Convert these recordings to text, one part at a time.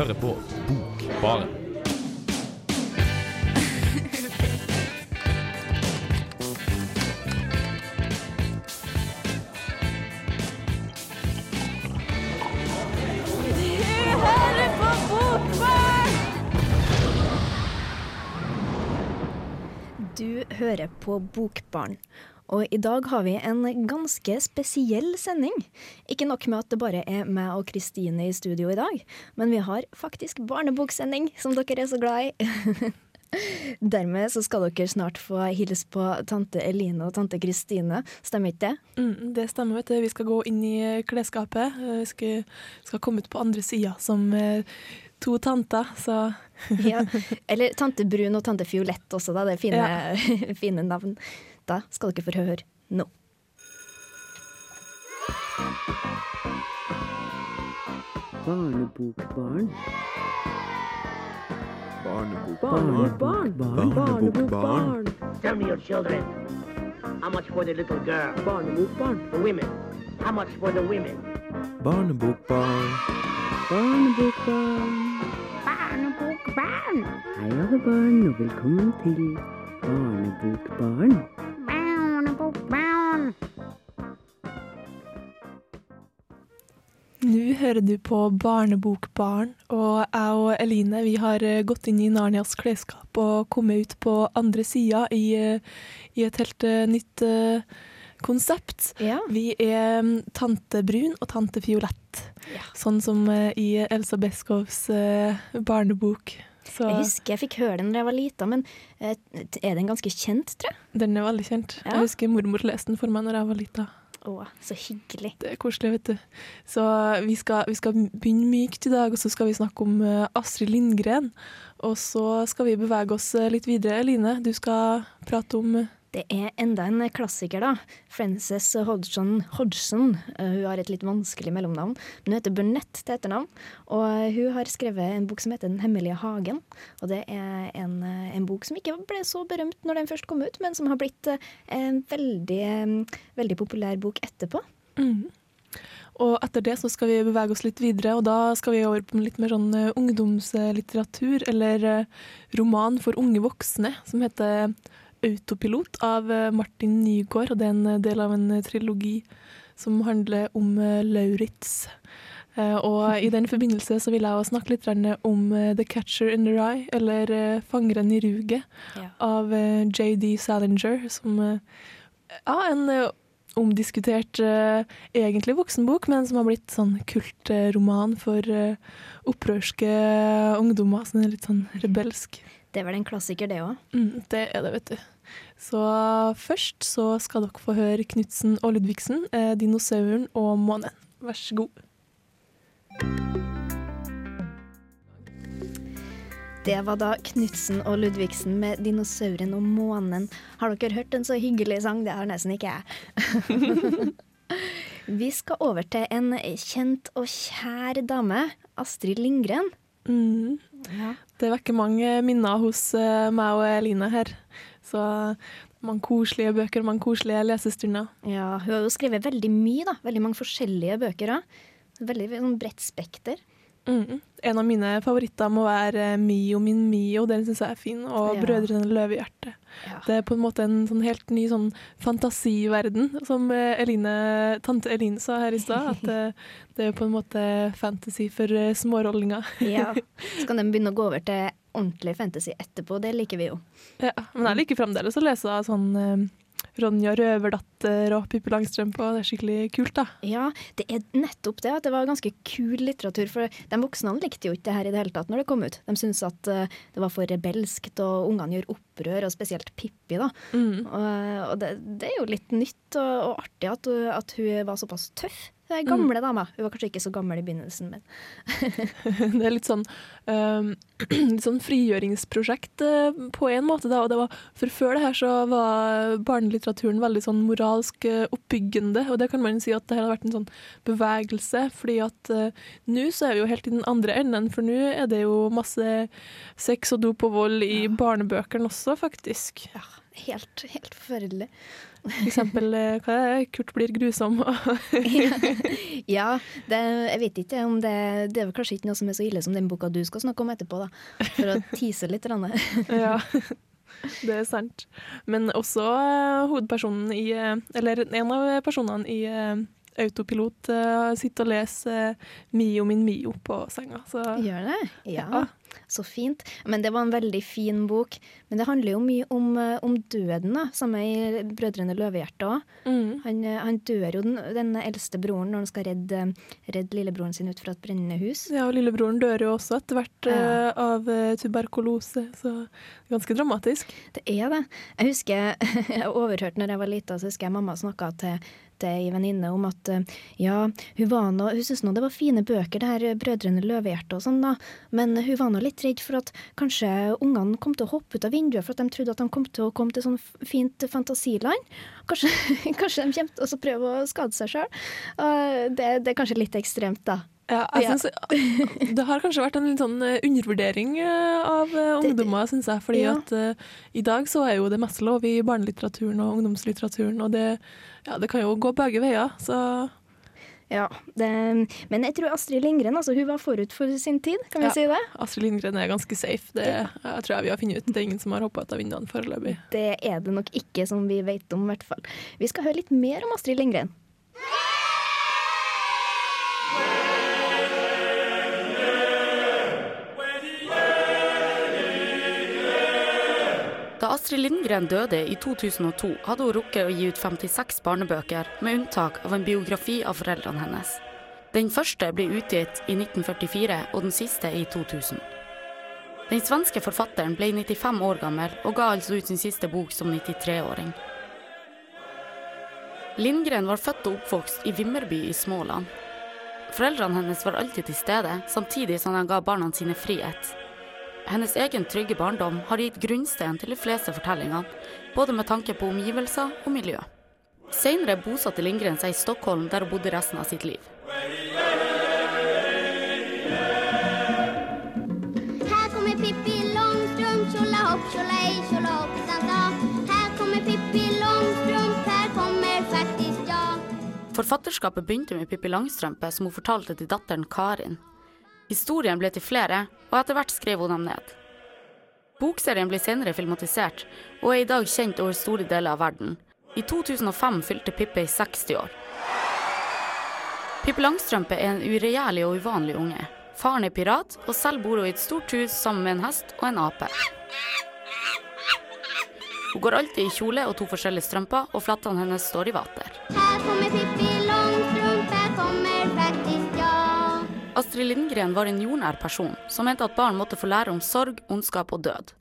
hører på Bokbaren. Du hører på Bokbarn. Og i dag har vi en ganske spesiell sending. Ikke nok med at det bare er meg og Kristine i studio i dag, men vi har faktisk barneboksending, som dere er så glad i. Dermed så skal dere snart få hilse på tante Eline og tante Kristine. Stemmer ikke det? Mm, det stemmer, vet du. Vi skal gå inn i klesskapet. Vi skal, skal komme ut på andre sida som eh, to tanter, så ja. Eller tante Brun og tante Fiolett også, da. Det er fine, ja. fine navn. Da skal dere få høre nå. Barnebokbarn. Barnebokbarn. Barnebokbarn. Tell me your children. How much for the little girl? Barnebokbarn. The women. How much for the women? Barnebokbarn. Barnebokbarn. Barnebokbarn. Hei, alle barn, og velkommen til. Barnebokbarn. Hører du på Barnebokbarn, og jeg og Eline vi har eh, gått inn i Narnias klesskap og kommet ut på andre sida i, eh, i et helt eh, nytt konsept. Ja. Vi er mm, tante Brun og tante Fiolett, Ja. sånn som i Elsa Beskows barnebok. Så Jeg husker jeg fikk høre den da jeg var lita, men er den ganske kjent, tror jeg? den er veldig kjent. Ja. Jeg husker mormor leste den for meg når jeg var lita. Å, så hyggelig. Det er koselig, vet du. Så vi skal, vi skal begynne mykt i dag, og så skal vi snakke om eh, Astrid Lindgren. Og så skal vi bevege oss eh, litt videre. Line, du skal prate om eh, Det er enda en klassiker, da. Frances Hodgson. Hodgson. Eh, Hun har et litt vanskelig mellomnavn. Men hun heter Burnett til etternavn. Og eh, hun har skrevet en bok som heter Den hemmelige hagen. Og det er en, eh, en bok som ikke ble så berømt når den først kom ut, men som har blitt en veldig, veldig populær bok etterpå. mm. Og etter det så skal vi bevege oss litt videre, og da skal vi over på litt mer sånn ungdomslitteratur, eller roman for unge voksne, som heter Autopilot av eh, Martin Nygaard. Og det er en eh, del av en eh, trilogi som handler om Lauritz. Og i den forbindelse så vil jeg også snakke litt om The Catcher in the Rye, eller Fangeren i ruget, Ja. av JD Salinger, som ja, en omdiskutert egentlig voksenbok, men som har blitt sånn kultroman for opprørske ungdommer. Så den er litt sånn rebelsk. Det er vel en klassiker, det òg. Mm, det er det, vet du. Så først så skal dere få høre Knutsen og Ludvigsen, eh, 'Dinosauren og månen'. Vær så god. Det var da Knutsen og Ludvigsen med 'Dinosauren og månen'. Har dere hørt en så hyggelig sang? Det har nesten ikke jeg. Vi skal over til en kjent og kjær dame, Astrid Lindgren. Mm. Det vekker mange minner hos eh, meg og Eline her. Så mange koselige bøker, mange koselige lesestunder. Ja, hun har jo skrevet veldig mye, da. Veldig mange forskjellige bøker òg. Veldig sånn bredt spekter. Mm. En av mine favoritter må være Mio min Mio. Den syns jeg er fin. Og Ja. Brødrene Løvehjerte. Ja. Det er på en måte en sånn helt ny sånn fantasiverden, som eh, Eline, tante Eline sa her i stad. At eh, det er på en måte fantasy for eh, smårollinger. ja. Så kan de begynne å gå over til ordentlig fantasy etterpå. Det liker vi jo. Ja, men jeg liker fremdeles å lese sånn eh, Ronja Røverdatter og Pippi Langstrømpe, og det er skikkelig kult, da. Ja, det er nettopp det. At det var ganske kul litteratur. For de voksne likte jo ikke det her i det hele tatt når det kom ut. De syntes at eh, det var for rebelskt, og ungene gjør opprør, og spesielt Pippi, da. Mm. Og, og det, det er jo litt nytt og, og artig at, at hun var såpass tøff. Hun er gamle dama. Hun var kanskje ikke så gammel i begynnelsen, men Det er litt sånn, um, litt sånn frigjøringsprosjekt uh, på en måte. Da. Og det var, for før det her så var barnelitteraturen veldig sånn moralsk uh, oppbyggende. Og det kan man si at det her har vært en sånn bevegelse. fordi at uh, nå så er vi jo helt i den andre enden. For nå er det jo masse sex og dop og vold i barnebøkene også, faktisk. ja, helt, helt forferdelig. For eksempel eh, hva er? Kurt blir grusom. ja, det, jeg vet ikke om det Det er vel kanskje ikke noe som er så ille som den boka du skal snakke om etterpå, da. For å tease litt. Ja, det er sant. Men også eh, hovedpersonen i eh, Eller en av personene i Autopilot sitter og leser Mio min Mio på senga. Så Gjør det? Ja. Ja. Så fint. Men det var en veldig fin bok. Men det handler jo mye om, eh, om døden, da. Samme i Brødrene Løvehjerte òg. mm, Han, eh, han dør jo, den, den eldste broren, når han skal redde, redde lillebroren sin ut fra et brennende hus. ja, og lillebroren dør jo også etter hvert Ja. eh, av tuberkulose, så ganske dramatisk. Det er det. Jeg husker jeg overhørte når jeg var lita, så husker jeg mamma snakka til, til ei venninne om at eh, ja, hun var nå, hun syntes nå det var fine bøker, det her eh, Brødrene Løvehjerte og sånn, da, men hun var nå litt redd for at kanskje ungene kom til å hoppe ut av vinduet for at de trodde at de kom til å komme til sånn fint fantasiland. Kanskje, kanskje de kommer til å prøve å skade seg sjøl. Det, det er kanskje litt ekstremt, da. Ja, jeg synes, det har kanskje vært en litt sånn eh, undervurdering eh, av eh, ungdommer, syns jeg. Fordi Ja. at uh, i dag så er jo det meste lov i barnelitteraturen og ungdomslitteraturen, og det, ja, det kan jo gå begge veier. Så Ja, det, men jeg tror Astrid Lindgren altså, hun var forut for sin tid, kan vi Ja. si det? Astrid Lindgren er ganske safe. Det jeg tror jeg vi har funnet ut. Det er ingen som har hoppa ut av vinduene foreløpig. Det er det nok ikke, som vi vet om, i hvert fall. Vi skal høre litt mer om Astrid Lindgren. Da Astrid Lindgren døde i 2002, hadde hun rukket å gi ut 56 barnebøker, med unntak av en biografi av foreldrene hennes. Den første ble utgitt i 1944, og den siste i 2000. Den svenske forfatteren ble 95 år gammel, og ga altså ut sin siste bok som 93-åring. Lindgren var født og oppvokst i Vimmerby i Småland. Foreldrene hennes var alltid til stede, samtidig som de ga barna sine frihet. Hennes egen trygge barndom har gitt grunnstein til de fleste fortellingene, både med tanke på omgivelser og miljø. Senere bosatte Lindgren seg i Stockholm, der hun bodde resten av sitt liv. Her kommer Pippi Långstrump, tjolahopp, tjolahej, hopp, da. Her kommer Pippi Longstrump, her kommer faktisk ja. Forfatterskapet begynte med Pippi Langstrømpe, som hun fortalte til datteren Karin. Historien ble til flere, og etter hvert skrev hun dem ned. Bokserien ble senere filmatisert, og er i dag kjent over store deler av verden. I 2005 fylte Pippi 60 år. Pippi Langstrømpe er en uregjerlig og uvanlig unge. Faren er pirat, og selv bor hun i et stort hus sammen med en hest og en ape. Hun går alltid i kjole og to forskjellige strømper, og flettene hennes står i vater. Her kommer Pippi Astrid Lindgren var en jordnær person som mente at barn måtte få lære om sorg, ondskap og død.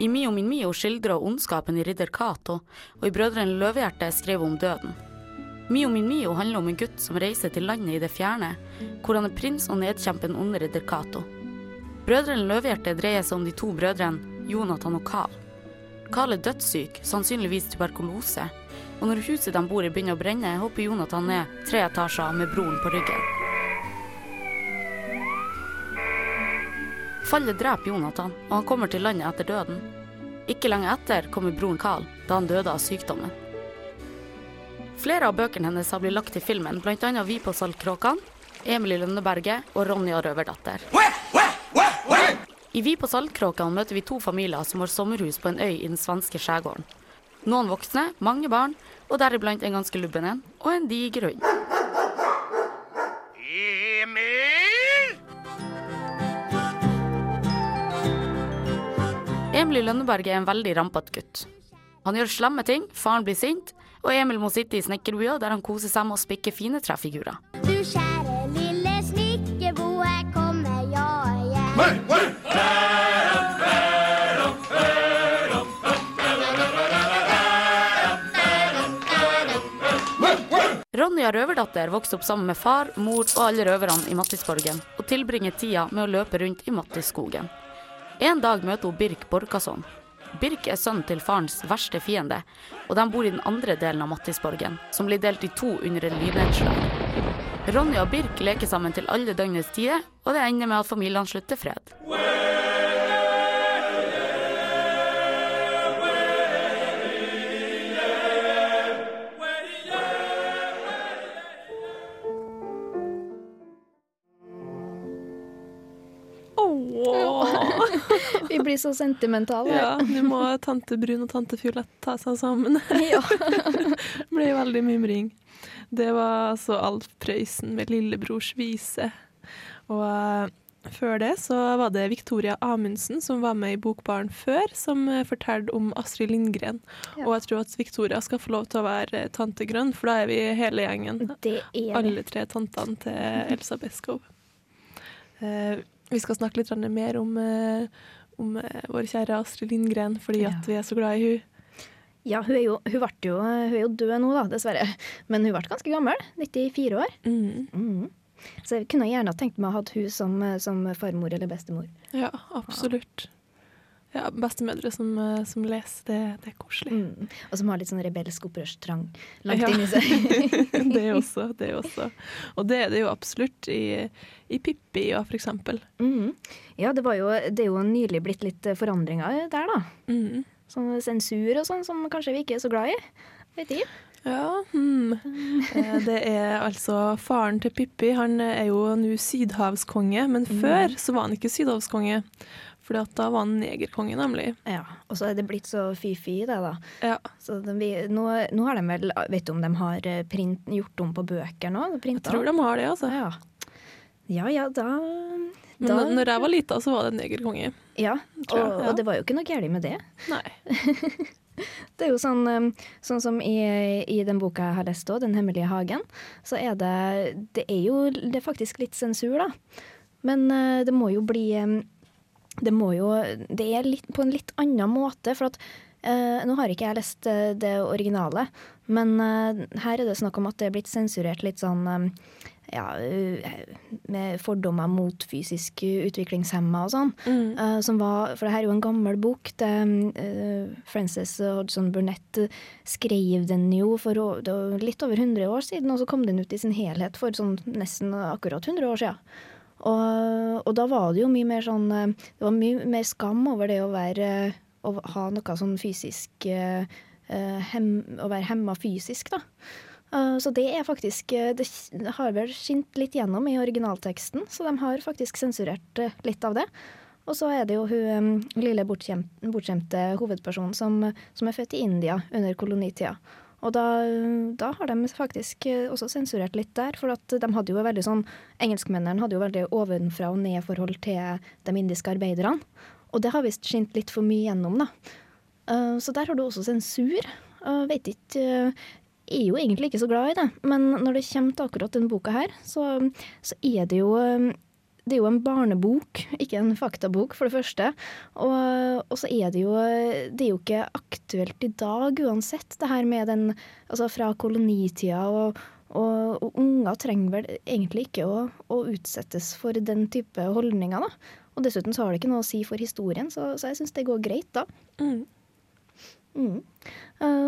I Mio min Mio skildrer ondskapen i ridder Cato, og i Brødrene Løvehjerte skrev hun om døden. Mio min Mio handler om en gutt som reiser til landet i det fjerne, hvor han er prins og nedkjemper den onde ridder Cato. Brødrene Løvehjerte dreier seg om de to brødrene Jonathan og Carl. Carl er dødssyk, sannsynligvis tuberkulose, og når huset de bor i begynner å brenne, hopper Jonathan ned tre etasjer med broren på ryggen. Fallet dreper Jonathan, og han kommer til landet etter døden. Ikke lenge etter kommer broren Carl, da han døde av sykdommen. Flere av bøkene hennes har blitt lagt til filmen, bl.a. Vi på Saltkråkan, Emil i Lønneberget og Ronja Røverdatter. I Vi på Saltkråkan møter vi to familier som har sommerhus på en øy i den svenske skjærgården. Noen voksne, mange barn, og deriblant en ganske lubben en, og en diger hund. Emil Emil i Lønneberg er en veldig rampete gutt. Han gjør slemme ting, faren blir sint, og Emil må sitte i snekkerbua der han koser seg med å spikke fine trefigurer. Du Ronja Røverdatter vokste opp sammen med far, mor og alle røverne i Mattisborgen, og tilbringer tida med å løpe rundt i Mattisskogen. En dag møter hun Birk Borkason. Birk er sønnen til farens verste fiende, og de bor i den andre delen av Mattisborgen, som blir delt i to under en lynnedslag. Ronny og Birk leker sammen til alle døgnets tider, og det ender med at familiene slutter fred. Blir så sentimentale. Ja, nå må tante Brun og tante Fiolett ta seg sammen. Ja. Det ble veldig mimring. Det var altså Alf Prøysen med 'Lillebrors vise'. Og uh, før det så var det Victoria Amundsen som var med i Bokbaren før, som eh, fortalte om Astrid Lindgren. Ja. Og jeg tror at Victoria skal få lov til å være eh, tante Grønn, for da er vi hele gjengen. Alle tre tantene til Elsa Beskow. Uh, vi skal snakke litt mer om, om eh, vår kjære Astrid Lindgren, fordi Ja. at vi er så glad i hun. Ja, hun er, jo, hun, ble jo, hun er jo død nå, da, dessverre. Men hun ble ganske gammel. 94 år. Mm. Mm. Så jeg kunne gjerne tenkt meg å ha hun som, som farmor eller bestemor. Ja, absolutt. Ja, bestemødre som, eh, som leser, det, det er koselig. Mm. Og som har litt sånn rebelsk opprørstrang langt Ja. inni seg. det også, det også. Og det er det jo absolutt i, i Pippi, ja, for eksempel. Mm. Ja, det, var jo, det er jo nylig blitt litt forandringer der, da. Mm. Sånn sensur og sånn, som kanskje vi ikke er så glad i. Vet ikke. Ja, hmm. Eh, Det er altså faren til Pippi. Han er jo nå sydhavskonge, men før så var han ikke sydhavskonge. For da var han negerkonge, nemlig. Ja, Og så er det blitt så fy-fy, det, da. Ja. Så de, nå, nå har de vel Vet du om de har eh, print, gjort om på bøker nå? Jeg tror de har det, altså. Ja. ja ja, da, Men da da, når jeg var lita, så var det negerkonge. Ja, og, ja. og det var jo ikke noe galt med det. Nei. Det er jo sånn, um, sånn som i, i den boka jeg har lest òg, 'Den hemmelige hagen', så er det Det er jo det er faktisk litt sensur, da. Men eh, det må jo bli Det må jo Det er litt, på en litt annen måte, for at eh, Nå har ikke jeg lest eh, det originale, men eh, her er det snakk om at det er blitt sensurert litt sånn eh, ja, uh, med fordommer mot fysisk utviklingshemma og sånn. Eh, som var, for det her er jo en gammel bok. Det, eh, Frances Hodgson Burnett eh, skrev den jo for litt over 100 år siden, og så kom den ut i sin helhet for sånn nesten akkurat 100 år siden. Og, og da var det jo mye mer sånn eh, Det var mye mer skam over det å være Å ha noe sånn fysisk eh, hem, Å være hemma fysisk, da. Så det er faktisk Det har vel skint litt gjennom i originalteksten, så de har faktisk sensurert litt av det. Og så er det jo hun lille bortskjem- bortskjemte hovedpersonen som, som er født i India under kolonitida. Og da, da har de faktisk eh, også sensurert litt der, for at de hadde jo veldig sånn Engelskmennene hadde jo veldig ovenfra og ned-forhold til de indiske arbeiderne. Og det har visst skint litt for mye gjennom, da. Eh, Så der har du også sensur. Uh, vet ikke eh, er jo egentlig ikke så glad i det, men når det kommer til akkurat denne boka her, så, så er det jo eh, det er jo en barnebok, ikke en faktabok, for det første. Og, og så er det jo Det er jo ikke aktuelt i dag uansett, det her med den Altså fra kolonitida og, og, og unger trenger vel egentlig ikke å, å utsettes for den type holdninger, da. Og dessuten så har det ikke noe å si for historien, så, så jeg syns det går greit, da. Mm. Mm. Um,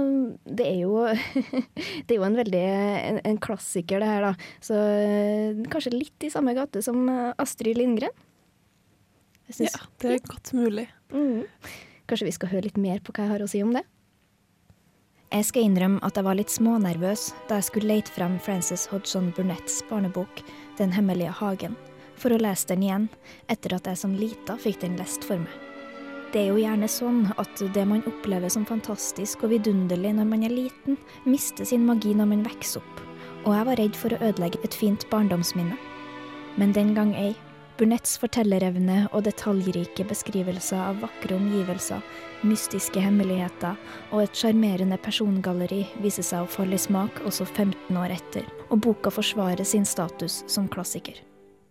det er jo Det er jo en veldig en, en klassiker, det her, da. Så uh, kanskje litt i samme gate som uh, Astrid Lindgren. Jeg Ja, det er godt mulig. mm. Kanskje vi skal høre litt mer på hva jeg har å si om det? Jeg skal innrømme at jeg var litt smånervøs da jeg skulle lete frem Frances Hodgson Burnetts barnebok 'Den hemmelige hagen', for å lese den igjen, etter at jeg som lita fikk den lest for meg. Det er jo gjerne sånn at det man opplever som fantastisk og vidunderlig når man er liten, mister sin magi når man vokser opp, og jeg var redd for å ødelegge et fint barndomsminne. Men den gang ei. Burnetts fortellerevne og detaljrike beskrivelser av vakre omgivelser, mystiske hemmeligheter og et sjarmerende persongalleri viser seg å falle i smak også 15 år etter, og boka forsvarer sin status som klassiker.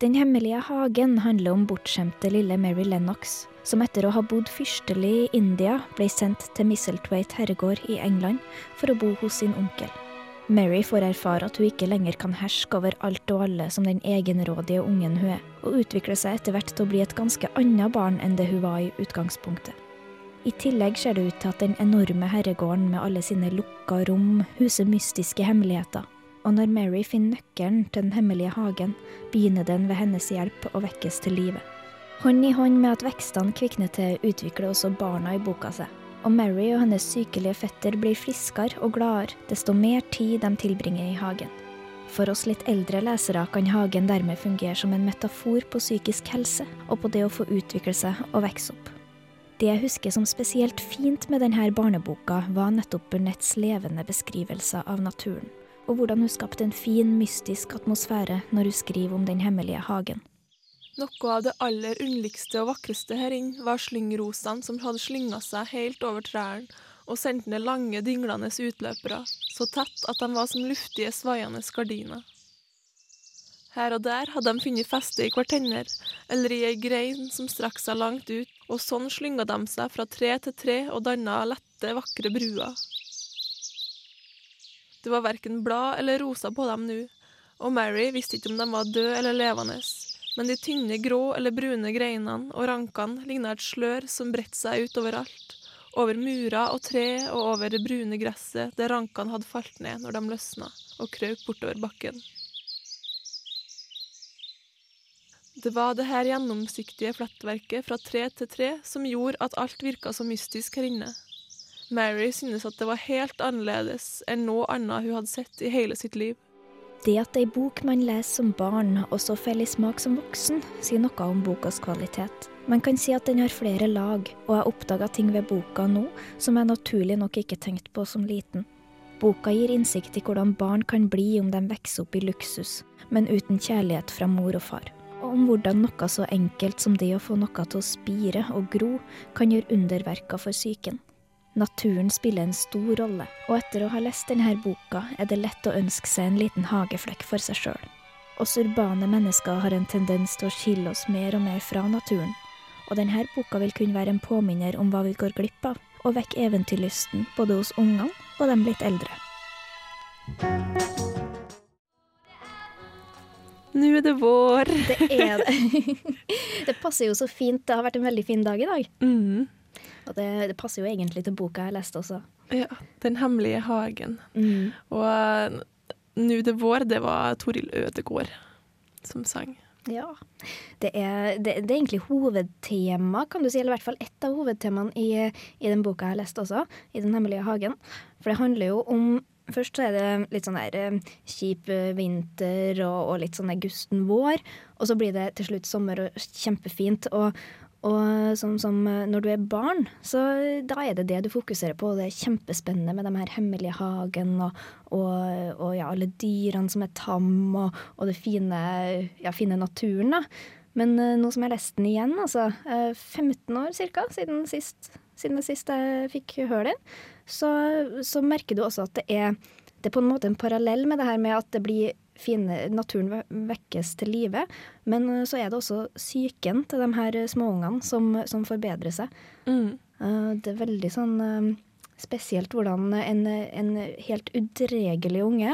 Den hemmelige hagen handler om bortskjemte lille Mary Lennox, som etter å ha bodd fyrstelig i India, ble sendt til Misseltwaite herregård i England for å bo hos sin onkel. Mary får erfare at hun ikke lenger kan herske over alt og alle som den egenrådige ungen hun er, og utvikler seg etter hvert til å bli et ganske annet barn enn det hun var i utgangspunktet. I tillegg ser det ut til at den enorme herregården med alle sine lukka rom huser mystiske hemmeligheter. Og når Mary finner nøkkelen til den hemmelige hagen, begynner den ved hennes hjelp å vekkes til live. Hånd i hånd med at vekstene kvikner til, utvikler også barna i boka seg. Og Mary og hennes sykelige fetter blir friskere og gladere desto mer tid de tilbringer i hagen. For oss litt eldre lesere kan hagen dermed fungere som en metafor på psykisk helse, og på det å få utvikle seg og vokse opp. Det jeg husker som spesielt fint med denne barneboka, var nettopp Burnett's levende beskrivelser av naturen, og hvordan hun skapte en fin, mystisk atmosfære når hun skriver om den hemmelige hagen. Noe av det aller underligste og vakreste her inne var slyngrosene som hadde slynga seg helt over trærne og sendt ned lange, dinglende utløpere, så tett at de var som luftige, svaiende gardiner. Her og der hadde de funnet feste i hverandre, eller i ei grein som strakk seg langt ut, og sånn slynga de seg fra tre til tre og danna lette, vakre bruer. Det var verken blad eller roser på dem nå, og Mary visste ikke om de var døde eller levende, men de tynne grå eller brune greinene og rankene ligna et slør som bredte seg ut overalt, over murer og tre og over det brune gresset der rankene hadde falt ned når de løsna og krøp bortover bakken. Det var det her gjennomsiktige flettverket fra tre til tre som gjorde at alt virka så mystisk her inne. Mary synes at det var helt annerledes enn noe annet hun hadde sett i hele sitt liv. Det at ei bok man leser som barn, også faller i smak som voksen, sier noe om bokas kvalitet. Man kan si at den har flere lag, og jeg oppdaga ting ved boka nå som jeg naturlig nok ikke tenkte på som liten. Boka gir innsikt i hvordan barn kan bli om de vokser opp i luksus, men uten kjærlighet fra mor og far. Og om hvordan noe så enkelt som det å få noe til å spire og gro, kan gjøre underverker for psyken. Naturen spiller en stor rolle, og etter å ha lest denne boka er det lett å ønske seg en liten hageflekk for seg sjøl. Oss urbane mennesker har en tendens til å skille oss mer og mer fra naturen, og denne boka vil kunne være en påminner om hva vi går glipp av, og vekke eventyrlysten både hos ungene og dem litt eldre. Nå er det vår. Det er det. Det passer jo så fint. Det har vært en veldig fin dag i dag. Mm. Og det, det passer jo egentlig til boka jeg leste også. Ja, Den hemmelige hagen. Mm. Og 'Nu Nå er det vår, det var Toril Ødegård som sang. Ja. Det er, det, det er egentlig hovedtema, kan du si, eller i hvert fall ett av hovedtemaene i, i den boka jeg leste også, i Den hemmelige hagen. For det handler jo om Først så er det litt sånn der eh, kjip eh, vinter og, og litt sånn gusten vår. Og så blir det til slutt sommer og kjempefint. Og, og sånn som eh, når du er barn, så da er det det du fokuserer på. Og Det er kjempespennende med de her hemmelige hagen og, og, og ja, alle dyrene som er tam, og, og det fine, ja, fine naturen, da. Men nå som jeg leste den igjen, altså uh, 15 år ca. siden siden det sist jeg fikk høre den, så, så merker du også at det er, det er på en måte en parallell med det her med at det blir fine, naturen vekkes til live. Men uh, så er det også psyken til de her småungene som, som forbedrer seg. Mm. Uh, det er veldig sånn spesielt hvordan en, en helt udregelig unge,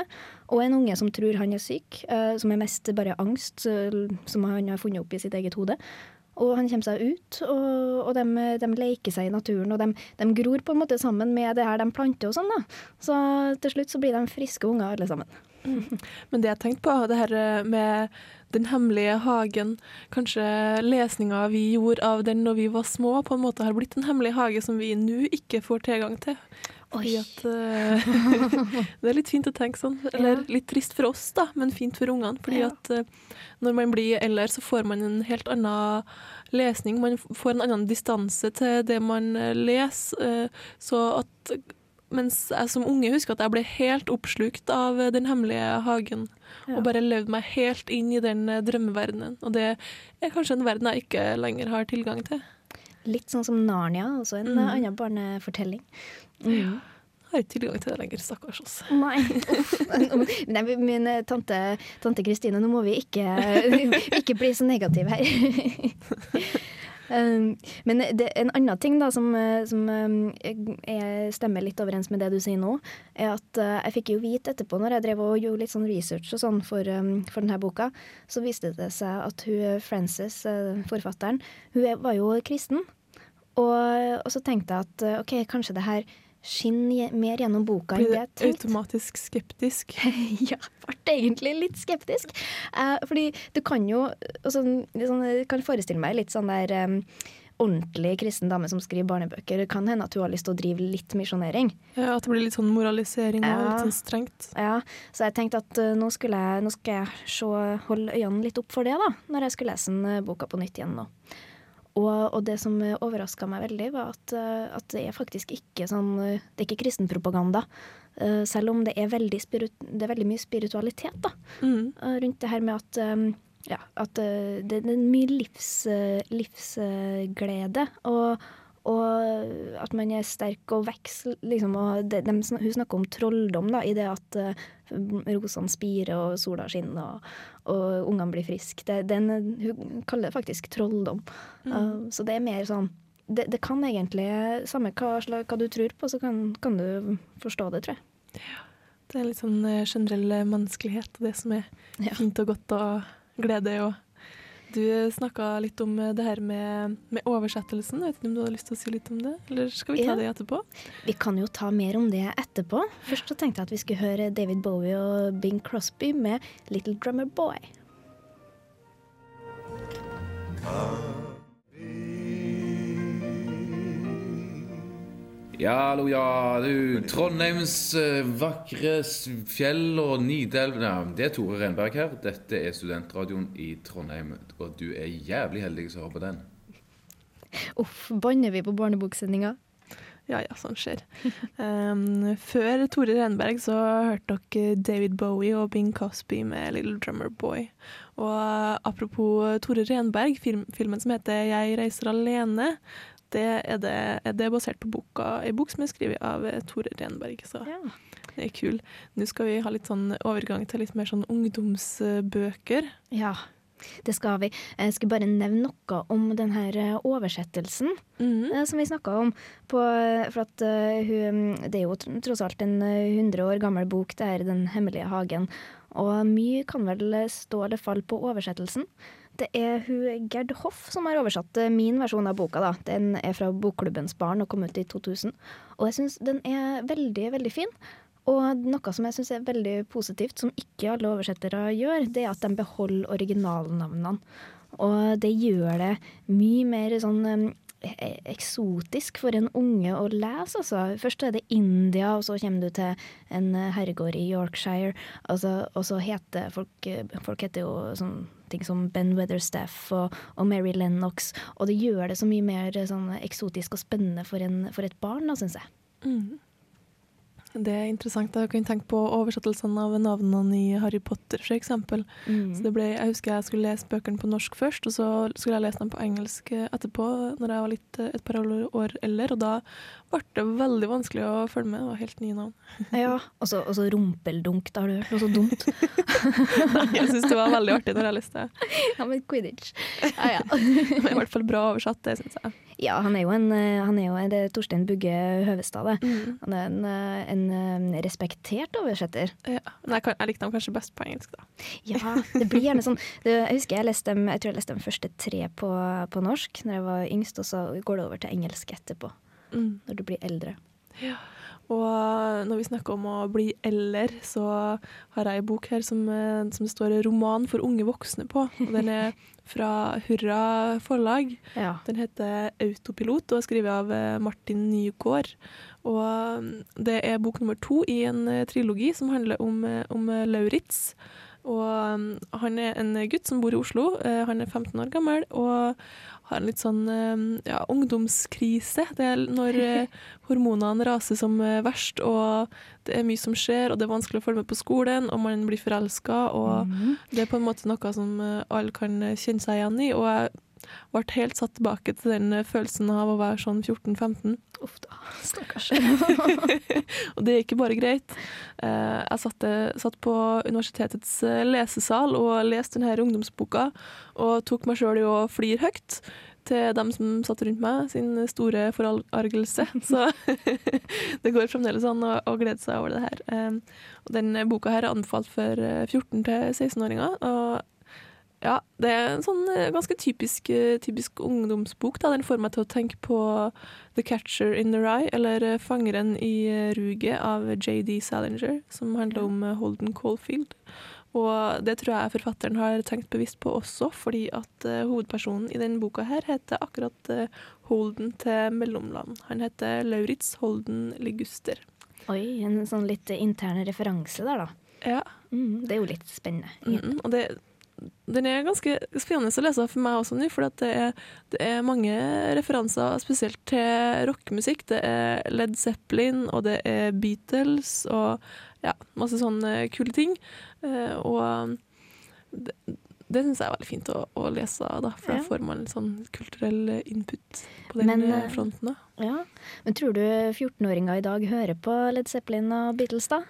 og en unge som tror han er syk, som er mest bare angst, som han har funnet opp i sitt eget hode. Og han kommer seg ut, og, og de, de leker seg i naturen, og de, de gror på en måte sammen med det her de planter og sånn, da. Så til slutt så blir de friske unger alle sammen. Men det jeg tenkte på, det her eh, med Den hemmelige hagen, kanskje lesninga vi gjorde av den når vi var små, på en måte har blitt en hemmelig hage som vi nå ikke får tilgang til. At eh, Det er litt fint å tenke sånn. Eller litt trist for oss, da, men fint for ungene. Fordi Ja. at eh, når man blir eldre, så får man en helt annen lesning. Man får en annen distanse til det man leser. Så at mens jeg som unge husker at jeg ble helt oppslukt av eh, Den hemmelige hagen. Ja. Og bare levde meg helt inn i den eh, drømmeverdenen. Og det er kanskje en verden jeg ikke lenger har tilgang til. Litt sånn som Narnia, også en Mm. annen barnefortelling. Mm. Jeg har ikke tilgang til det lenger, stakkars oss. Nei. Nei, min tante tante Kristine, nå må vi ikke, ikke bli så negative her. Um, men det, en annen ting da, som, eh, som er, stemmer litt overens med det du sier nå, er at eh, jeg fikk jo vite etterpå, når jeg drev og gjorde litt sånn research og sånn for, um, for denne boka, så viste det seg at hun Frances, eh, forfatteren, hun var jo kristen. Og, og så tenkte jeg at OK, kanskje det her skinner mer gjennom boka enn Blir det jeg det tenkte. automatisk skeptisk? ja, ble egentlig litt skeptisk. Eh, fordi du kan jo altså, litt sånn, kan forestille meg litt sånn der um, ordentlig kristen dame som skriver barnebøker. Det kan hende at hun har lyst til å drive litt misjonering. Ja, at det blir litt sånn moralisering og Ja. litt sånn strengt. Ja, så jeg tenkte at uh, nå, skulle jeg, nå skal jeg se, holde øynene litt opp for det, da, når jeg skulle lese den uh, boka på nytt igjen nå. Og, og det som overraska meg veldig, var at, eh, at det er faktisk ikke sånn eh, Det er ikke kristenpropaganda. Eh, Selv om det er veldig, det er veldig mye spiritualitet da, Mm. rundt det her med at ja, at det, er mye livs, livsglede. Og, og at man er sterk og vokser, liksom. Og det, de, hun snakker om trolldom da, i det at rosene spirer og sola skinner og, og ungene blir friske. Hun kaller det faktisk trolldom. Uh, så det er mer sånn det, det kan egentlig, samme hva, hva du tror på, så kan, kan du forstå det, tror jeg. Det er litt sånn eh, generell eh, menneskelighet det som er Ja. fint og godt og glede. Og du snakka litt om eh, det her med, med oversettelsen. Jeg vet ikke om du hadde lyst til å si litt om det? Eller skal vi ta Ja. det etterpå? Vi kan jo ta mer om det etterpå. Først så tenkte jeg at vi skulle høre David Bowie og Bing Crosby med 'Little Drummer Boy'. Ja, hallo, ja. Du, Trondheims eh, vakre fjell og Nidelv ja, det er Tore Renberg her. Dette er studentradioen i Trondheim. Og du er jævlig heldig som har på den. Uff, banner vi på barneboksendinga? Ja ja, sånn skjer. Um, før Tore Renberg så hørte dere David Bowie og Bing Cosby med 'Little Drummer Boy'. Og apropos Tore Renberg, film, filmen som heter 'Jeg reiser alene', det er, det, er det basert på boka, en bok som er skrevet av eh, Tore Renberg. Så Ja. det er kul. Nå skal vi ha litt sånn overgang til litt mer sånn ungdomsbøker. ja, det skal vi. Jeg skulle bare nevne noe om den her eh, oversettelsen mm som vi snakka om. På, for at hun, det er jo tross alt en eh, 100 år gammel bok, det er 'Den hemmelige hagen'. Og mye kan vel stå eller falle på oversettelsen. Det er hun Gerd Hoff som har oversatt eh, min versjon av boka. da. Den er fra Bokklubbens barn og kom ut i 2000. Og jeg syns den er veldig, veldig fin. Og noe som jeg syns er veldig positivt, som ikke alle oversettere gjør, det er at de beholder originalnavnene. Og det gjør det mye mer sånn eh, eksotisk for en unge å lese. Altså. Først er det India, og så kommer du til en herregård i Yorkshire. Altså, og så heter folk, eh, folk heter jo sånn ting som Ben Weatherstaff og, og Mary Lennox. Og det gjør det så mye mer eh, sånn eksotisk og spennende for, en, for et barn, syns jeg. Mm. Det er interessant. Jeg kan tenke på oversettelsene av navnene i Harry Potter, f.eks. Mm. Så ble, jeg husker jeg skulle lese bøkene på norsk først, og så skulle jeg lese dem på engelsk etterpå, når jeg var litt, eh, et par år eldre. Og da ble det veldig vanskelig å følge med. Det var helt nye navn. Ja, og så rumpeldunk, da har du hørt noe så dumt? Nei, jeg syns det var veldig artig når jeg leste det. ja, men quidditch. Ja, ja. men i hvert fall bra oversatt, det syns jeg. ja, han er jo en, eh, han er jo en, det er Torstein Bugge Høvestad, det. Mm. Han er en, eh, en eh, respektert oversetter. Ja. Men jeg, kan, jeg likte ham kanskje best på engelsk, da. Ja, det blir gjerne sånn. Det, jeg husker jeg leste dem, jeg tror jeg leste de første tre på, på norsk når jeg var yngst, og så går det over til engelsk etterpå, Mm. når du blir eldre. Og når vi snakker om å bli eldre, så har jeg en bok her som, eh, som det står 'Roman for unge voksne' på. Og den er fra Hurra forlag. Ja. Den heter 'Autopilot' og er skrevet av eh, Martin Nygaard. Og mm, det er bok nummer to i en eh, trilogi som handler om, eh, om eh, Lauritz. Og mm, han er en gutt som bor i Oslo. Eh, Han er 15 år gammel og har en litt sånn eh, ja, ungdomskrise. Det er når eh, hormonene raser som eh, verst, og det er mye som skjer, og det er vanskelig å følge med på skolen, og man blir forelska, og det er på en måte noe som alle kan kjenne seg igjen i. Og jeg ble helt satt tilbake til den eh, følelsen av å være sånn 14-15. Uff da, stakkars. Og det er ikke bare greit. Eh, Jeg satt, satt på universitetets eh, lesesal og leste denne ungdomsboka, og tok meg sjøl i å flire høyt til dem som satt rundt meg, sin store forargelse. Så det går fremdeles an å, å glede seg over det her. Eh, Og den boka her er anbefalt for eh, 14- til 16-åringer. og Ja, det er en sånn eh, ganske typisk, eh, typisk ungdomsbok. Da. Den får meg til å tenke på The Catcher in the Rye, eller eh, Fangeren i ruget av JD Salinger, som handler om Holden Caulfield. Og det tror jeg forfatteren har tenkt bevisst på også, fordi at hovedpersonen i denne boka her heter akkurat Holden til mellomland. Han heter Lauritz Holden Liguster. Oi, en sånn litt intern referanse der, da. Ja, Mm, det er jo litt spennende. Mm, og det, den er ganske spennende å lese for meg også nå, for det, er, det er mange referanser spesielt til rockemusikk. Det er Led Zeppelin, og det er Beatles, og ja, masse sånne kule ting. Eh, og det, det syns jeg er veldig fint å, å lese, da, for Ja. da får man litt sånn kulturell input på den Men, eh, eh, fronten. da. Ja. Men tror du 14-åringer i dag hører på Led Zeppelin og Beatles, da?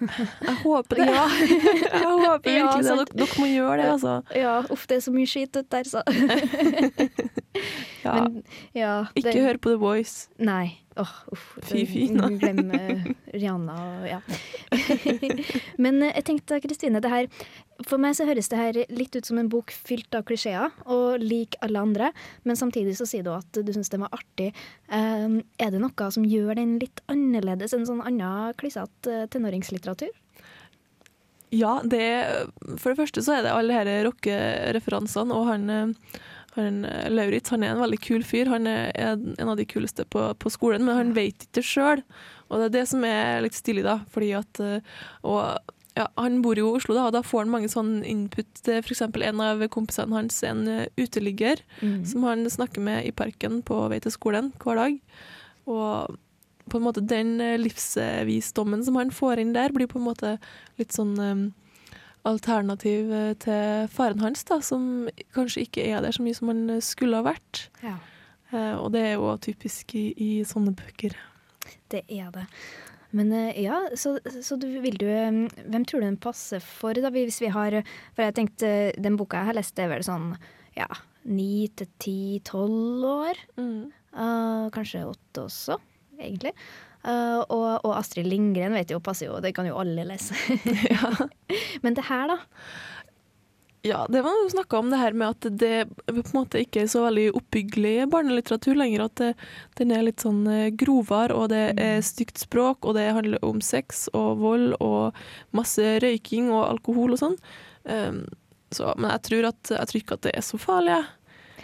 Jeg håper det. Ja, jeg håper virkelig Ja, det. Dere, dere må gjøre det, altså. Ja, uff, det er så mye skit ute der, så. Ja. Men, ja, Ikke hør på The Voice. Nei. Oh, uff. Fy, fy. Glem Rihanna og ja. Men eh, jeg tenkte, Kristine, det her For meg så høres det her litt ut som en bok fylt av klisjeer, og lik alle andre. Men samtidig så sier du at du syns den var artig. Eh, er det noe som gjør den litt annerledes enn sånn annen klissete tenåringslitteratur? Ja, det For det første så er det alle disse rockereferansene, og han, eh, han eh, Lauritz han er en veldig kul fyr. Han er en av de kuleste på, på skolen, men han vet ikke det sjøl. Og det er det som er litt stilig, da. Fordi at eh, Og ja, han bor jo i Oslo, da, og da får han mange sånne input. F.eks. en av kompisene hans, en uteligger uteligger, som han snakker med i parken på vei til skolen hver dag. Og på en måte den eh, livsvisdommen som han får inn der, blir på en måte litt sånn um, alternativ eh, til faren hans, da, som kanskje ikke er der så mye som han eh, skulle ha vært. Ja. Uh, og det er jo typisk i, i sånne bøker. Det er det. Men eh, ja, så, så du, vil du eh, Hvem tror du den passer for, da? Hvis vi har For jeg tenkte, den boka jeg har lest, det er vel sånn ja, ni til ti, tolv år. Eh, kanskje åtte også, egentlig. Uh, og, og Astrid Lindgren vet jo, passer jo, det kan jo alle lese. Men det her, da? Ja, det var jo snakka om det her med at det på en måte ikke er så veldig oppbyggelig barnelitteratur lenger. At det, den er litt sånn eh, grovere, og det er stygt språk, og det handler om sex og vold og masse røyking og alkohol og sånn. Um, så, men jeg tror, at, jeg tror ikke at det er så farlig. jeg.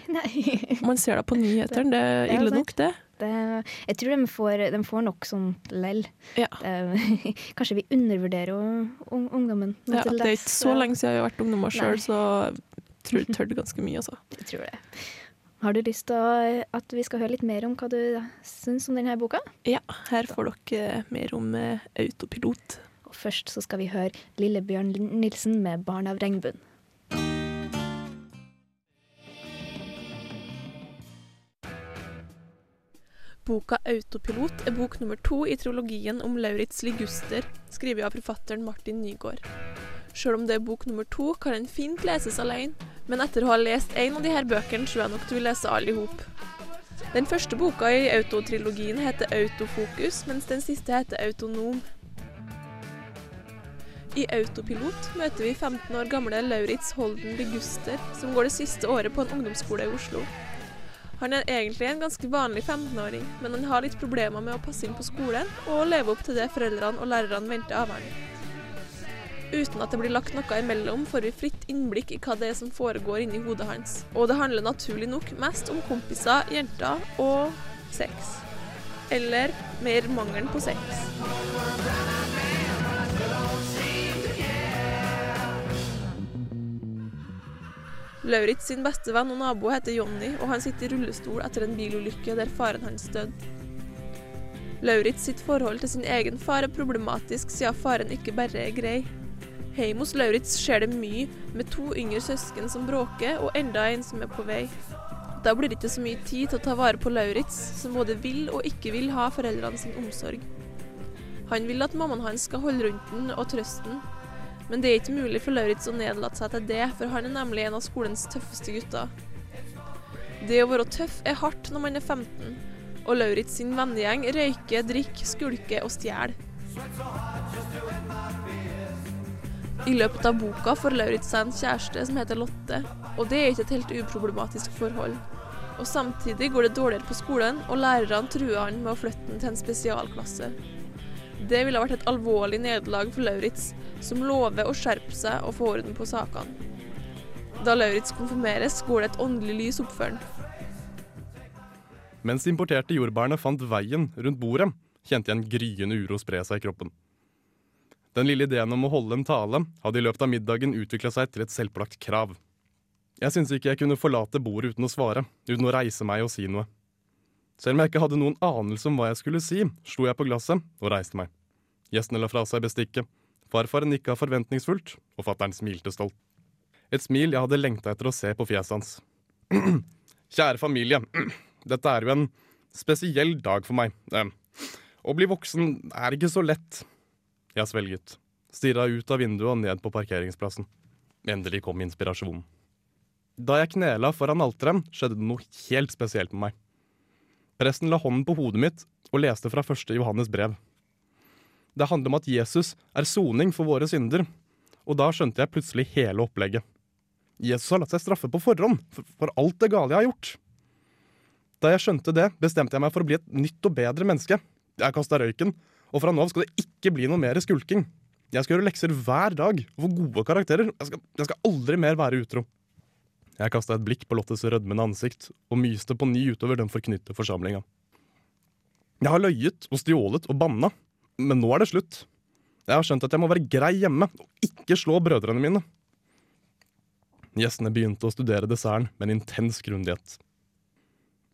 Nei. Man ser det på nyhetene, det er ille nok, det. Det, jeg tror de får, de får nok sånn lell. Ja. Det- kanskje vi undervurderer jo ungdommen. Ja, det er ikke så lenge siden jeg har vært ungdommer sjøl, så tror jeg tør ganske mye, altså. Jeg tror det. Har du lyst til at vi skal høre litt mer om hva du syns om denne boka? Ja, her får dere mer om eh, autopilot. Og først så skal vi høre Lillebjørn Nilsen med 'Barn av regnbuen'. Boka 'Autopilot' er bok nummer to i trilogien om Lauritz Liguster, skrevet av forfatteren Martin Nygaard. Selv om det er bok nummer to, kan den fint leses alene, men etter å ha lest en av de her bøkene, tror jeg nok du vil lese alle i hop. Den første boka i Autotrilogien heter Autofokus, mens den siste heter Autonom. I Autopilot møter vi 15 år gamle Lauritz Holden Liguster, som går det siste året på en ungdomsskole i Oslo. Han er egentlig en ganske vanlig 15-åring, men han har litt problemer med å passe inn på skolen og leve opp til det foreldrene og lærerne venter av han. Uten at det blir lagt noe imellom, får vi fritt innblikk i hva det er som foregår inni hodet hans. Og det handler naturlig nok mest om kompiser, jenter og sex. Eller mer mangelen på sex. Lauritz sin beste venn og nabo heter Jonny, og han sitter i rullestol etter en bilulykke der faren hans døde. Lauritz sitt forhold til sin egen far er problematisk, siden faren ikke bare er grei. Hjemme hos Lauritz skjer det mye, med to yngre søsken som bråker, og enda en som er på vei. Da blir det ikke så mye tid til å ta vare på Lauritz, som både vil og ikke vil ha foreldrene sin omsorg. Han vil at mammaen hans skal holde rundt den og trøste den, men det er ikke mulig for Lauritz å nedlate seg til det, for han er nemlig en av skolens tøffeste gutter. Det å være tøff er hardt når man er 15, og Lauritz sin vennegjeng røyker, drikker, skulker og stjeler. I løpet av boka får Lauritz seg en kjæreste som heter Lotte, og det er ikke et helt uproblematisk forhold. Og Samtidig går det dårligere på skolen, og lærerne truer han med å flytte han til en spesialklasse. Det ville vært et alvorlig nederlag for Lauritz, som lover å skjerpe seg og få orden på sakene. Da Lauritz konfirmeres, går det et åndelig lys opp for han. Mens de importerte jordbærene fant veien rundt bordet, kjente jeg en gryende uro spre seg i kroppen. Den lille ideen om å holde en tale hadde i løpet av middagen utvikla seg til et selvpålagt krav. Jeg syntes ikke jeg kunne forlate bordet uten å svare, uten å reise meg og si noe. Selv om jeg ikke hadde noen anelse om hva jeg skulle si, slo jeg på glasset og reiste meg. Gjestene la fra seg bestikket. Farfar nikka forventningsfullt, og fatter'n smilte stolt. Et smil jeg hadde lengta etter å se på fjeset hans. Kjære familie, dette er jo en spesiell dag for meg. Eh, Å bli voksen er ikke så lett. Jeg svelget, stirra ut av vinduet og ned på parkeringsplassen. Endelig kom inspirasjonen. Da jeg knela foran alteret, skjedde det noe helt spesielt med meg. Presten la hånden på hodet mitt og leste fra første Johannes brev. Det handler om at Jesus er soning for våre synder, og da skjønte jeg plutselig hele opplegget. Jesus har latt seg straffe på forhånd for, alt det gale jeg har gjort. Da jeg skjønte det, bestemte jeg meg for å bli et nytt og bedre menneske. Jeg kasta røyken, og fra nå av skal det ikke bli noe mer skulking. Jeg skal gjøre lekser hver dag og få gode karakterer. Jeg skal, jeg skal aldri mer være utro. Jeg kasta et blikk på Lottes rødmende ansikt og myste på ny utover den forknytte forsamlinga. Jeg har løyet og stjålet og banna, men nå er det slutt. Jeg har skjønt at jeg må være grei hjemme og ikke slå brødrene mine. Gjestene begynte å studere desserten med en intens grundighet.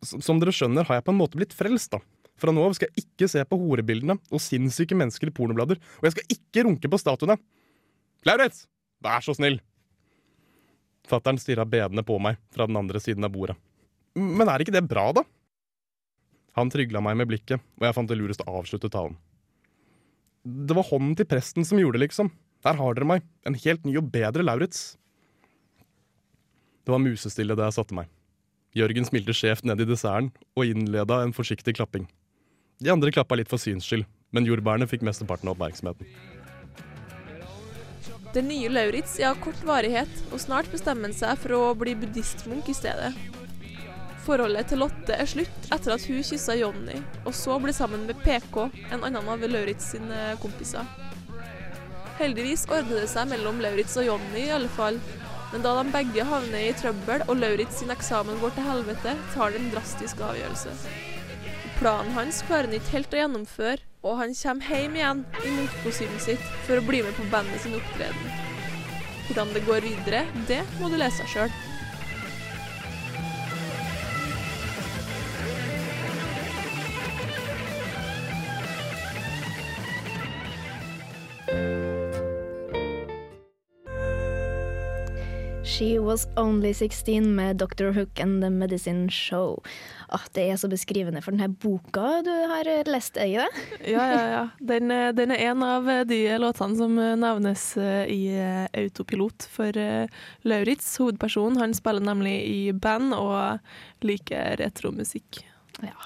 Som dere skjønner, har jeg på en måte blitt frelst, da. Fra nå av skal jeg ikke se på horebildene og sinnssyke mennesker i pornoblader, og jeg skal ikke runke på statuene. Lauritz, vær så snill! Fattern stirra bedende på meg fra den andre siden av bordet. Men er ikke det bra, da? Han trygla meg med blikket, og jeg fant det lurest å avslutte talen. Det var hånden til presten som gjorde det, liksom. Der har dere meg, en helt ny og bedre Lauritz. Det var musestille da jeg satte meg. Jørgen smilte skjevt ned i desserten og innleda en forsiktig klapping. De andre klappa litt for syns skyld, men jordbærene fikk mesteparten av oppmerksomheten. Den nye Lauritz er av kort varighet, og snart bestemmer han seg for å bli buddhistmunk i stedet. Forholdet til Lotte er slutt etter at hun kyssa Jonny, og så blir sammen med PK, en annen av Lauritz sine kompiser. Heldigvis ordner det seg mellom Lauritz og Jonny i alle fall, men da de begge havner i trøbbel og Lauritz sin eksamen går til helvete, tar han en drastisk avgjørelse. Planen hans klarer han ikke helt å gjennomføre, og han kommer hjem igjen i munkekostymet sitt for å bli med på bandet sin opptreden. Hvordan det går videre, det må du lese sjøl. She was only 16 med Dr. Hook and The Medicine Show. Ah, det er så beskrivende for denne boka du har lest, er det? Ja, ja, ja. Den, eh, den er en av de låtene som eh, nevnes eh, i eh, Autopilot for eh, Lauritz. Hovedpersonen han spiller nemlig i band og liker retromusikk. Ja.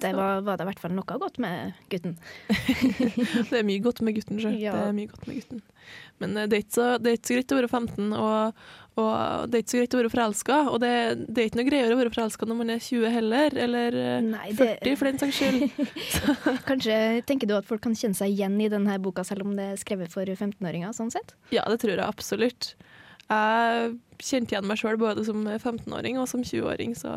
Det var, var det i hvert fall noe godt med gutten. Det er mye godt med gutten, sjøl. Ja. Det er mye godt med gutten. Men eh, det er så, det er ikke så greit å være 15, og, og det er ikke så greit å være forelska. Og det, det er ikke noe greiere å være forelska når man er 20 heller, eller eh, Nei, det- 40 for den saks skyld. Kanskje tenker du at folk kan kjenne seg igjen i denne boka, selv om det er skrevet for 15-åringer, sånn sett? Ja, det tror jeg absolutt. Jeg kjente igjen meg sjøl både som 15-åring og som 20-åring, så,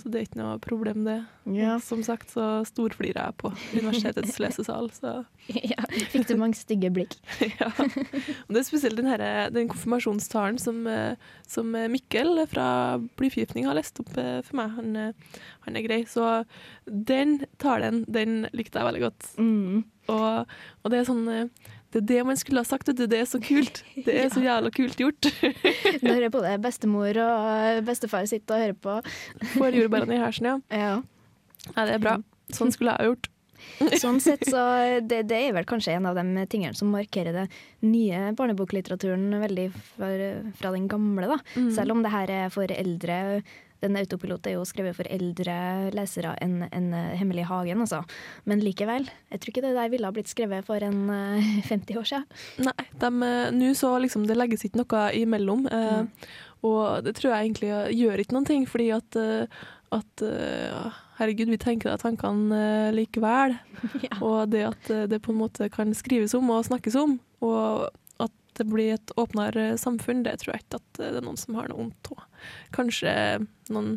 så det er ikke noe problem, det. Ja. Som sagt så storflirer jeg på universitetets lesesal, så ja. Fikk du mange stygge blikk? ja. Og det er spesielt den, her, den konfirmasjonstalen som, eh, som Mikkel fra Blyforgiftning har lest opp eh, for meg. Han, eh, han er grei. Så den talen, den likte jeg veldig godt. Mm. Og, og det er sånn eh, Det er det man skulle ha sagt. Det er så kult. Det er så jævla kult gjort. Når både bestemor og bestefar sitter og hører på. Får jordbærene i hersen, ja. Ja. ja. Det er bra. Sånn skulle jeg ha gjort. Sånn sett så det, det er vel kanskje en av de tingene som markerer det nye barneboklitteraturen veldig fra, fra den gamle, da. Mm. Selv om det her er for eldre den autopilot er jo skrevet for eldre lesere enn en Hemmelig hagen, altså. Men likevel. Jeg tror ikke det der ville ha blitt skrevet for en eh, 50 år siden. Nei, eh, nå så liksom det legges ikke noe imellom. Eh, Og det tror jeg egentlig gjør ikke noen ting, fordi at, eh, at eh, herregud, vi tenker at tankene kan likevel. Og det at eh, det på en måte kan skrives om og snakkes om, og det blir et åpnere samfunn, det tror jeg ikke at det er noen som har noe vondt av. Kanskje noen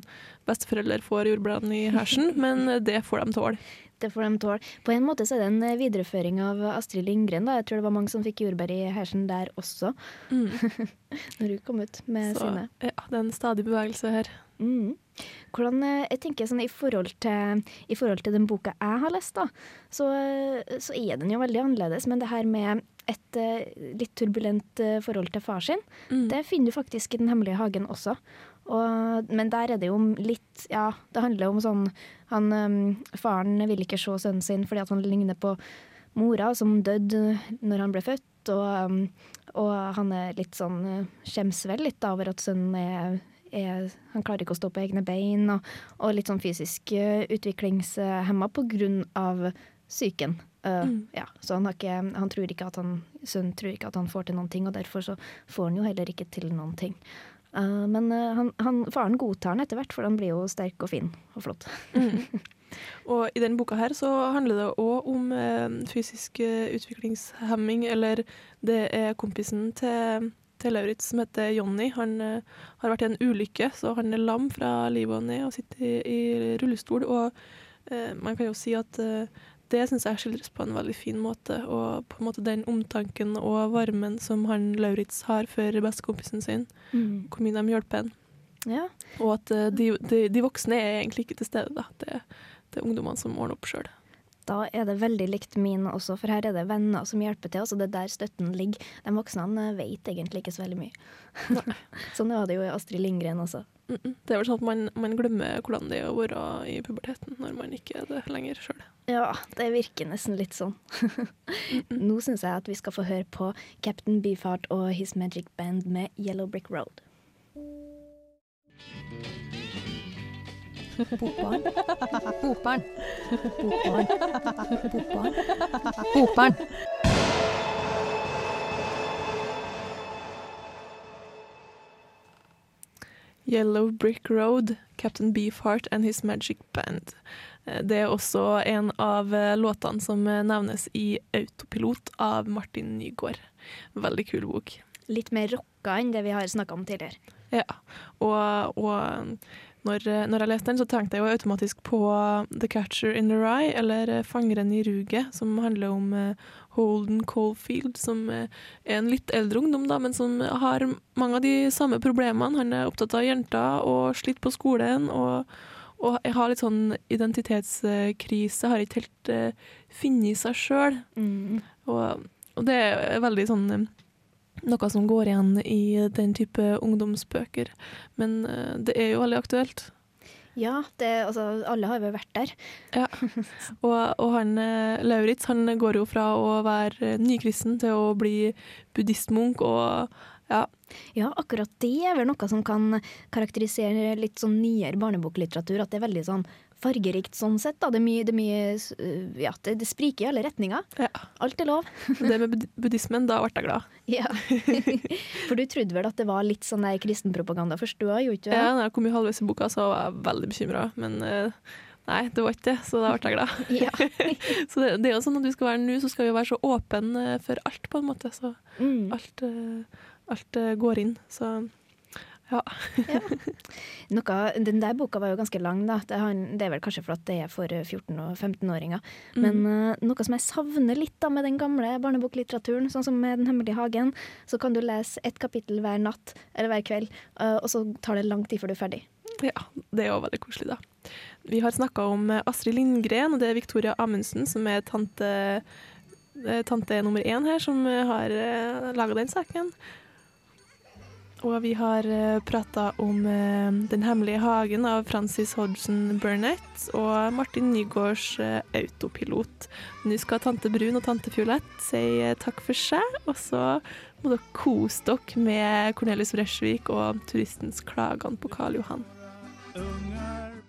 besteforeldre får jordbladene i hersen, men det får de tåle. Det får de tåle. På en måte så er det en videreføring av Astrid Lindgren. da. Jeg tror det var mange som fikk jordbær i hersen der også, Mm. når hun kom ut med Så sine. ja, det er en stadig bevegelse her. Mm. Hvordan, eh, jeg tenker sånn, i, forhold til, I forhold til den boka jeg har lest, da, så, eh, så er den jo veldig annerledes. Men det her med et eh, litt turbulent eh, forhold til far sin, Mm. det finner du faktisk i Den hemmelige hagen også. Og, men der er det jo litt Ja, det handler om sånn han, eh, Faren vil ikke se sønnen sin fordi at han ligner på mora, som døde når han ble født. Og, um, og han er litt sånn uh, skjems vel litt over at sønnen er, er Han klarer ikke å stå på egne bein, og, og litt sånn fysisk utviklingshemma av psyken. Uh, Mm. ja, så han, har ikke, han tror ikke at han, sønnen tror ikke at han får til noen ting, og derfor så får han jo heller ikke til noen ting. Uh, men uh, han, han, faren godtar han etter hvert, for han blir jo sterk og fin og flott. Mm. Og i den boka her så handler det òg om fysisk utviklingshemming, eller det er kompisen til, til Lauritz som heter Jonny. Han har vært i en ulykke, så han er lam fra livet og ned og sitter i, i rullestol. Og man kan jo si at det syns jeg skildres på en veldig fin måte. Og på en måte den omtanken og varmen som han Lauritz har for bestekompisen sin. Mm. Hvor mye de hjelper ham. Ja. Og at eh, de, de, de voksne er egentlig ikke til stede. da. Det, det er ungdommene som ordner opp sjøl. Da er det veldig likt min også, for her er det venner som hjelper til. Altså det er der støtten ligger. De voksne eh, vet egentlig ikke så veldig mye. sånn var det jo i Astrid Lindgren også. Mm -mm. Det er vel sånn at man, man glemmer hvordan det er å være i puberteten når man ikke er det lenger sjøl. Ja, det virker nesten litt sånn. Nå syns jeg at vi skal få høre på Captain Beefheart og His Magic Band med Yellow Brick Road. Bokbarn. Bokbarn. Bokbarn. Bokbarn. Bokbarn. Yellow Brick Road, Captain Beefheart and His Magic Band. Eh, Det er også en av eh, låtene som eh, nevnes i Autopilot av Martin Nygaard. Veldig kul bok. Litt mer rocka enn det vi har snakka om tidligere. Ja, og, og når, når jeg leste den, så tenkte jeg jo automatisk på The Catcher in the Rye, eller eh, Fangeren i ruget, som handler om eh, Holden Caulfield, som eh, er en litt eldre ungdom, da, men som har mange av de samme problemene. Han er opptatt av jenter og slitt på skolen, og, og jeg har litt sånn identitetskrise, har ikke helt uh, funnet seg sjøl. Mm. Og, og det er veldig sånn eh, noe som går igjen i den type ungdomsbøker. Men eh, det er jo veldig aktuelt. Ja, det, altså, alle har jo vært der. Ja. Og, og han eh, Lauritz han går jo fra å være nykristen til å bli buddhistmunk og ja. Ja, akkurat det er vel noe som kan karakterisere litt sånn nyere barneboklitteratur. At det er veldig sånn fargerikt sånn sett. Da. Det, er mye, det, er mye, ja, det, det spriker i alle retninger. Ja. Alt er lov. Det med buddhismen, da ble jeg glad. Ja. For du trodde vel at det var litt sånn der kristenpropaganda først, du òg, gjort ikke du? Ja, da jeg kom jo halvveis i boka, så var jeg veldig bekymra. Men eh, nei, det var ikke det, så da ble jeg glad. Så det, det er jo sånn at du skal være nå, så skal vi være så åpen eh, for alt, på en måte. Så Mm. alt, alt går inn. Så ja. Noe, den der boka var jo ganske lang, da. Det, er vel kanskje for at det er for 14- og 15-åringer. Men eh, noe som jeg savner litt da med den gamle barneboklitteraturen, sånn som med Den hemmelige hagen, så kan du lese ett kapittel hver natt eller hver kveld, eh, og så tar det lang tid før du er ferdig. Ja, det er jo veldig koselig, da. Vi har snakka om eh, Astrid Lindgren, og det er Victoria Amundsen som er tante, eh, tante nummer én her, som eh, har laga den saken. Og vi har prata om eh, Den hemmelige hagen av Francis Hodgson Burnett og Martin Nygaards eh, autopilot. Nå skal tante Brun og tante Fiolett si eh, takk for seg, og så må dere kose dere med Cornelius Bresjvik og turistens klagene på Karl Johan. Unga